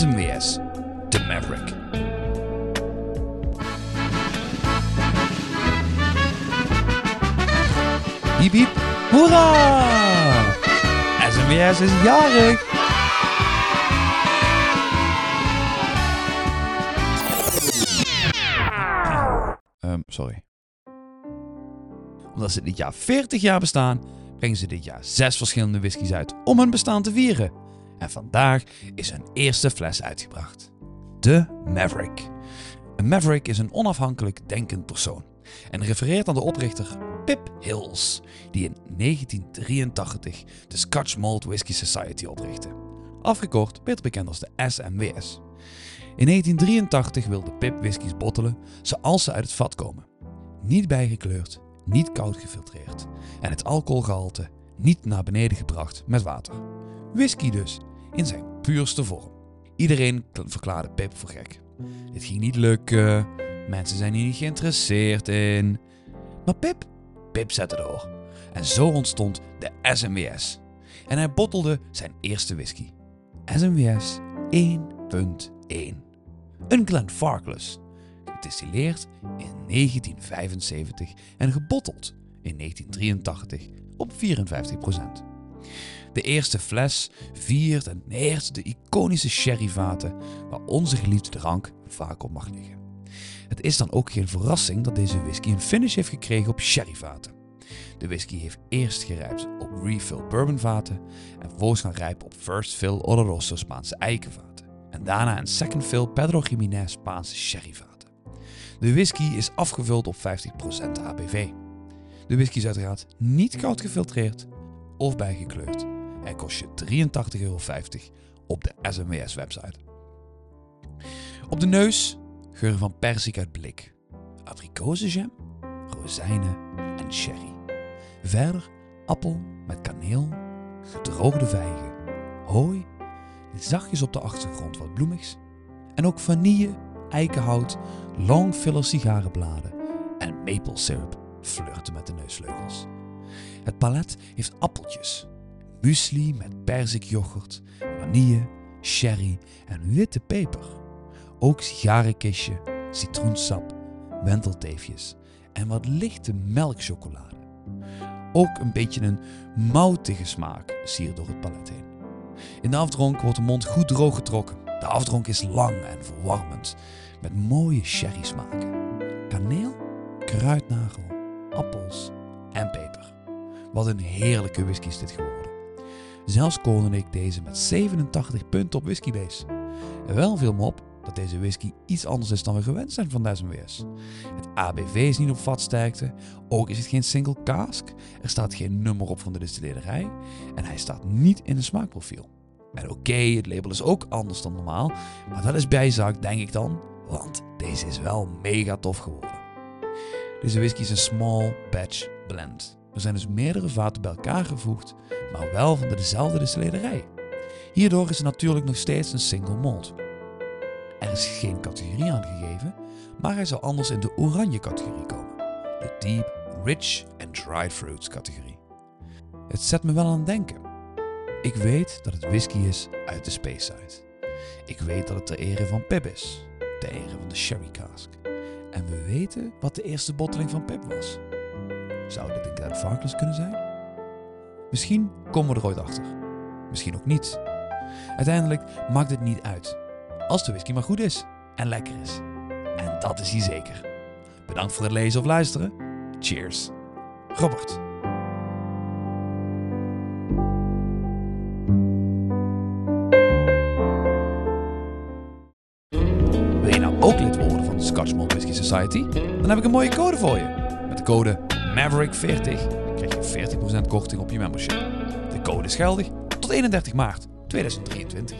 SMWS, de Maverick. Hiep hiep, hoera! Is jarig! Ehm, sorry. Omdat ze dit jaar 40 jaar bestaan, brengen ze dit jaar zes verschillende whiskies uit om hun bestaan te vieren. En vandaag is hun eerste fles uitgebracht. De Maverick. Een Maverick is een onafhankelijk denkend persoon en refereert aan de oprichter Pip Hills, die in 1983 de Scotch Malt Whisky Society oprichtte. Afgekort beter bekend als de SMWS. In 1983 wilde Pip whiskies bottelen zoals ze uit het vat komen. Niet bijgekleurd, niet koud gefiltreerd en het alcoholgehalte niet naar beneden gebracht met water. Whisky dus, in zijn puurste vorm. Iedereen verklaarde Pip voor gek. Dit ging niet lukken, mensen zijn hier niet geïnteresseerd in. Maar Pip, Pip zette door. En zo ontstond de SMWS. En hij bottelde zijn eerste whisky. SMWS 1.1. Een Glenfarclas, gedistilleerd in 1975 en gebotteld in 1983 op 54%. De eerste fles viert en neert de iconische sherryvaten waar onze geliefde drank vaak op mag liggen. Het is dan ook geen verrassing dat deze whisky een finish heeft gekregen op sherryvaten. De whisky heeft eerst gerijpt op refill bourbonvaten en vervolgens gaan rijpen op first fill Oloroso Spaanse eikenvaten. En daarna een second fill Pedro Jiménez Spaanse sherryvaten. De whisky is afgevuld op 50% ABV. De whisky is uiteraard niet koud gefiltreerd of bijgekleurd en kost je 83,50 euro op de SMWS website. Op de neus geuren van persik uit blik, abrikozenjam, rozijnen en sherry. Verder appel met kaneel, gedroogde vijgen, hooi, zachtjes op de achtergrond wat bloemigs en ook vanille, eikenhout, longfiller sigarenbladen en maple syrup flirten met de neusvleugels. Het palet heeft appeltjes, muesli met perzikyoghurt, vanille, sherry en witte peper. Ook sigarenkistje, citroensap, wentelteefjes en wat lichte melkchocolade. Ook een beetje een moutige smaak siert door het palet heen. In de afdronk wordt de mond goed droog getrokken. De afdronk is lang en verwarmend, met mooie sherry smaken. Kaneel, kruidnagel, appels en peper. Wat een heerlijke whisky is dit geworden. Zelfs koorde ik deze met 87 punten op whiskybase. En wel viel me op dat deze whisky iets anders is dan we gewend zijn van WS. Het ABV is niet op vatsterkte, ook is het geen single cask, er staat geen nummer op van de distilleerderij en hij staat niet in een smaakprofiel. En oké, het label is ook anders dan normaal, maar dat is bijzaak denk ik dan, want deze is wel mega tof geworden. Deze whisky is een small batch blend. Er zijn dus meerdere vaten bij elkaar gevoegd, maar wel van dezelfde distilleerderij. Hierdoor is het natuurlijk nog steeds een single malt. Er is geen categorie aangegeven, maar hij zal anders in de oranje categorie komen. De Deep, Rich en Dried Fruits categorie. Het zet me wel aan het denken. Ik weet dat het whisky is uit de Space Side. Ik weet dat het ter ere van Pip is, ter ere van de Sherry Cask. En we weten wat de eerste botteling van Pip was. Zou dit een Glenfarclas kunnen zijn? Misschien komen we er ooit achter. Misschien ook niet. Uiteindelijk maakt het niet uit. Als de whisky maar goed is en lekker is. En dat is hij zeker. Bedankt voor het lezen of luisteren. Cheers. Robert. Wil je nou ook lid worden van de Scotch Malt Whisky Society? Dan heb ik een mooie code voor je. Met de code MAVERICK40 krijg je 40% korting op je membership. De code is geldig tot 31 maart 2023.